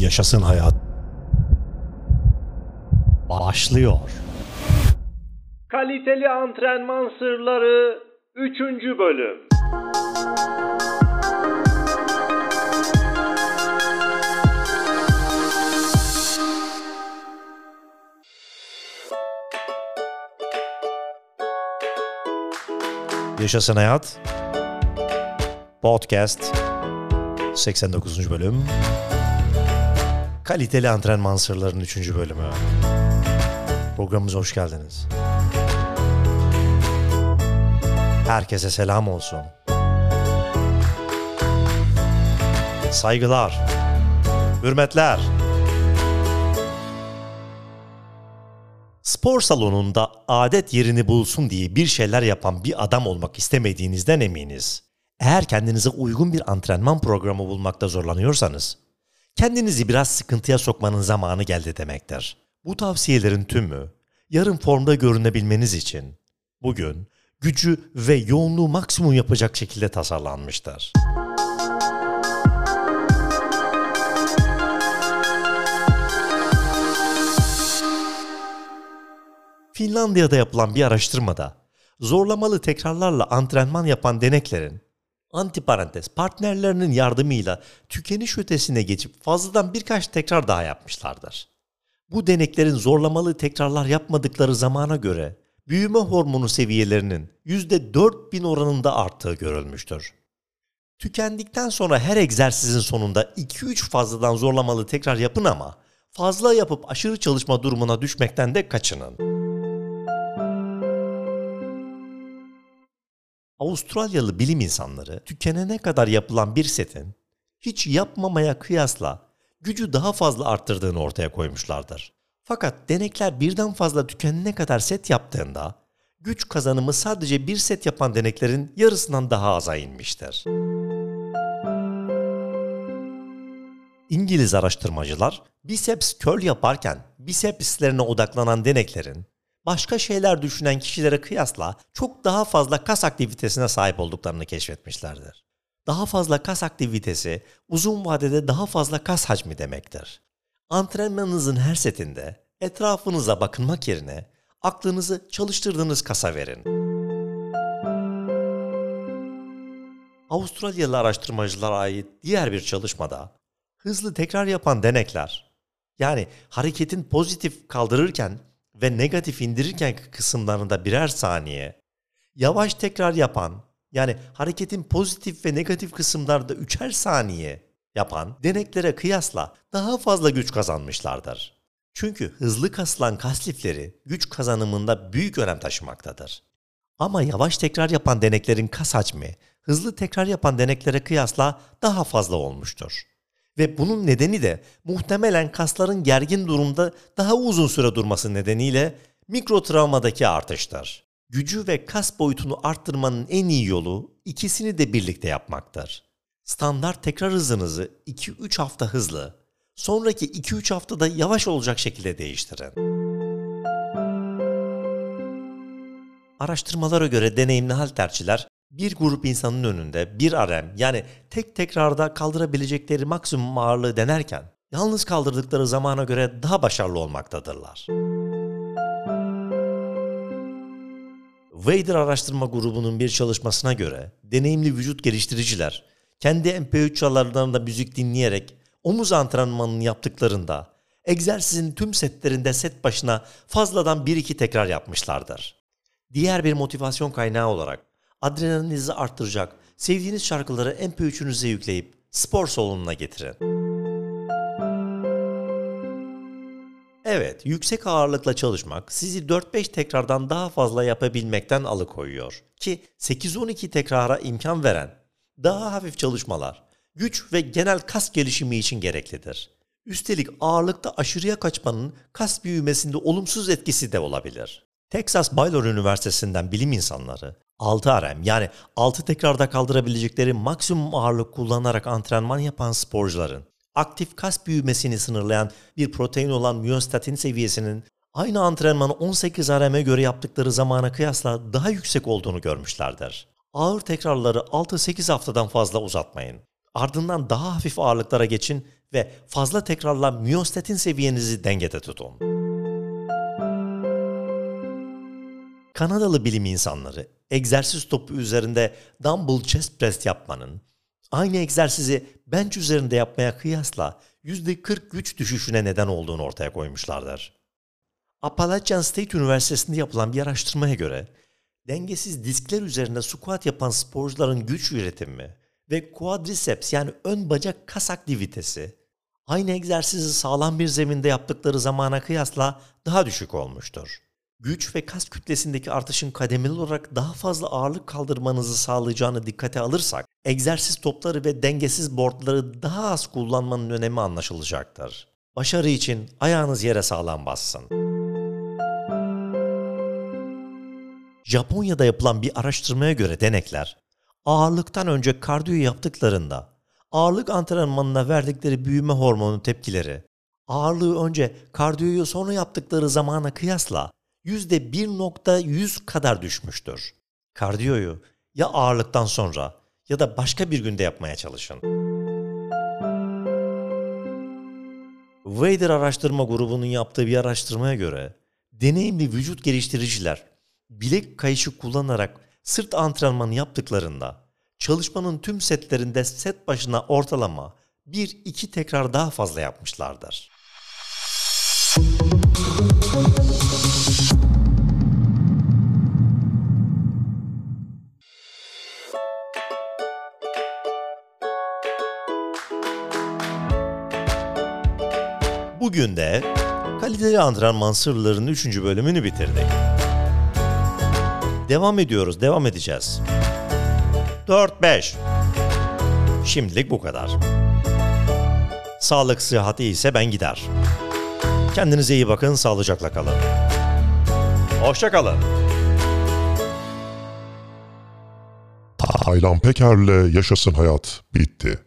Yaşasın hayat. Başlıyor. Kaliteli antrenman sırları 3. bölüm. Yaşasın hayat. Podcast 89. bölüm. Kaliteli antrenman sırlarının 3. bölümü. Programımıza hoş geldiniz. Herkese selam olsun. Saygılar. Hürmetler. Spor salonunda adet yerini bulsun diye bir şeyler yapan bir adam olmak istemediğinizden eminiz. Eğer kendinize uygun bir antrenman programı bulmakta zorlanıyorsanız, kendinizi biraz sıkıntıya sokmanın zamanı geldi demektir. Bu tavsiyelerin tümü yarın formda görünebilmeniz için bugün gücü ve yoğunluğu maksimum yapacak şekilde tasarlanmıştır. Finlandiya'da yapılan bir araştırmada zorlamalı tekrarlarla antrenman yapan deneklerin antiparantez partnerlerinin yardımıyla tükeniş ötesine geçip fazladan birkaç tekrar daha yapmışlardır. Bu deneklerin zorlamalı tekrarlar yapmadıkları zamana göre büyüme hormonu seviyelerinin %4000 oranında arttığı görülmüştür. Tükendikten sonra her egzersizin sonunda 2-3 fazladan zorlamalı tekrar yapın ama fazla yapıp aşırı çalışma durumuna düşmekten de kaçının. Avustralyalı bilim insanları tükenene kadar yapılan bir setin hiç yapmamaya kıyasla gücü daha fazla arttırdığını ortaya koymuşlardır. Fakat denekler birden fazla tükenene kadar set yaptığında güç kazanımı sadece bir set yapan deneklerin yarısından daha aza inmiştir. İngiliz araştırmacılar biceps curl yaparken bicepslerine odaklanan deneklerin başka şeyler düşünen kişilere kıyasla çok daha fazla kas aktivitesine sahip olduklarını keşfetmişlerdir. Daha fazla kas aktivitesi uzun vadede daha fazla kas hacmi demektir. Antrenmanınızın her setinde etrafınıza bakınmak yerine aklınızı çalıştırdığınız kasa verin. Avustralyalı araştırmacılara ait diğer bir çalışmada hızlı tekrar yapan denekler yani hareketin pozitif kaldırırken ve negatif indirirken kısımlarında birer saniye, yavaş tekrar yapan yani hareketin pozitif ve negatif kısımlarda üçer saniye yapan deneklere kıyasla daha fazla güç kazanmışlardır. Çünkü hızlı kasılan kas lifleri güç kazanımında büyük önem taşımaktadır. Ama yavaş tekrar yapan deneklerin kas hacmi hızlı tekrar yapan deneklere kıyasla daha fazla olmuştur. Ve bunun nedeni de muhtemelen kasların gergin durumda daha uzun süre durması nedeniyle mikro travmadaki artıştır. Gücü ve kas boyutunu arttırmanın en iyi yolu ikisini de birlikte yapmaktır. Standart tekrar hızınızı 2-3 hafta hızlı, sonraki 2-3 haftada yavaş olacak şekilde değiştirin. Araştırmalara göre deneyimli halterçiler bir grup insanın önünde bir RM yani tek tekrarda kaldırabilecekleri maksimum ağırlığı denerken yalnız kaldırdıkları zamana göre daha başarılı olmaktadırlar. Vader araştırma grubunun bir çalışmasına göre deneyimli vücut geliştiriciler kendi MP3 çalarlarında müzik dinleyerek omuz antrenmanını yaptıklarında egzersizin tüm setlerinde set başına fazladan 1-2 tekrar yapmışlardır. Diğer bir motivasyon kaynağı olarak adrenalinizi arttıracak sevdiğiniz şarkıları MP3'ünüze yükleyip spor salonuna getirin. Evet, yüksek ağırlıkla çalışmak sizi 4-5 tekrardan daha fazla yapabilmekten alıkoyuyor. Ki 8-12 tekrara imkan veren daha hafif çalışmalar güç ve genel kas gelişimi için gereklidir. Üstelik ağırlıkta aşırıya kaçmanın kas büyümesinde olumsuz etkisi de olabilir. Texas Baylor Üniversitesi'nden bilim insanları 6 RM yani 6 tekrarda kaldırabilecekleri maksimum ağırlık kullanarak antrenman yapan sporcuların aktif kas büyümesini sınırlayan bir protein olan myostatin seviyesinin aynı antrenmanı 18 RM'e göre yaptıkları zamana kıyasla daha yüksek olduğunu görmüşlerdir. Ağır tekrarları 6-8 haftadan fazla uzatmayın. Ardından daha hafif ağırlıklara geçin ve fazla tekrarla miyostatin seviyenizi dengede tutun. Kanadalı bilim insanları egzersiz topu üzerinde dumbbell chest press yapmanın aynı egzersizi bench üzerinde yapmaya kıyasla %40 güç düşüşüne neden olduğunu ortaya koymuşlardır. Appalachian State Üniversitesi'nde yapılan bir araştırmaya göre dengesiz diskler üzerinde squat yapan sporcuların güç üretimi ve quadriceps yani ön bacak kas aktivitesi aynı egzersizi sağlam bir zeminde yaptıkları zamana kıyasla daha düşük olmuştur. Güç ve kas kütlesindeki artışın kademeli olarak daha fazla ağırlık kaldırmanızı sağlayacağını dikkate alırsak, egzersiz topları ve dengesiz boardları daha az kullanmanın önemi anlaşılacaktır. Başarı için ayağınız yere sağlam bassın. Japonya'da yapılan bir araştırmaya göre denekler, ağırlıktan önce kardiyo yaptıklarında ağırlık antrenmanına verdikleri büyüme hormonu tepkileri, ağırlığı önce kardiyoyu sonra yaptıkları zamana kıyasla %1.100 kadar düşmüştür. Kardiyoyu ya ağırlıktan sonra ya da başka bir günde yapmaya çalışın. Vader Araştırma Grubu'nun yaptığı bir araştırmaya göre deneyimli vücut geliştiriciler bilek kayışı kullanarak sırt antrenmanı yaptıklarında çalışmanın tüm setlerinde set başına ortalama 1-2 tekrar daha fazla yapmışlardır. Bugün de kaliteli antrenman sırlarının 3. bölümünü bitirdik. Devam ediyoruz, devam edeceğiz. 4-5. Şimdilik bu kadar. Sağlık sıhhat iyiyse ben gider. Kendinize iyi bakın, sağlıcakla kalın. Hoşça kalın. Taylan Peker'le Yaşasın Hayat bitti.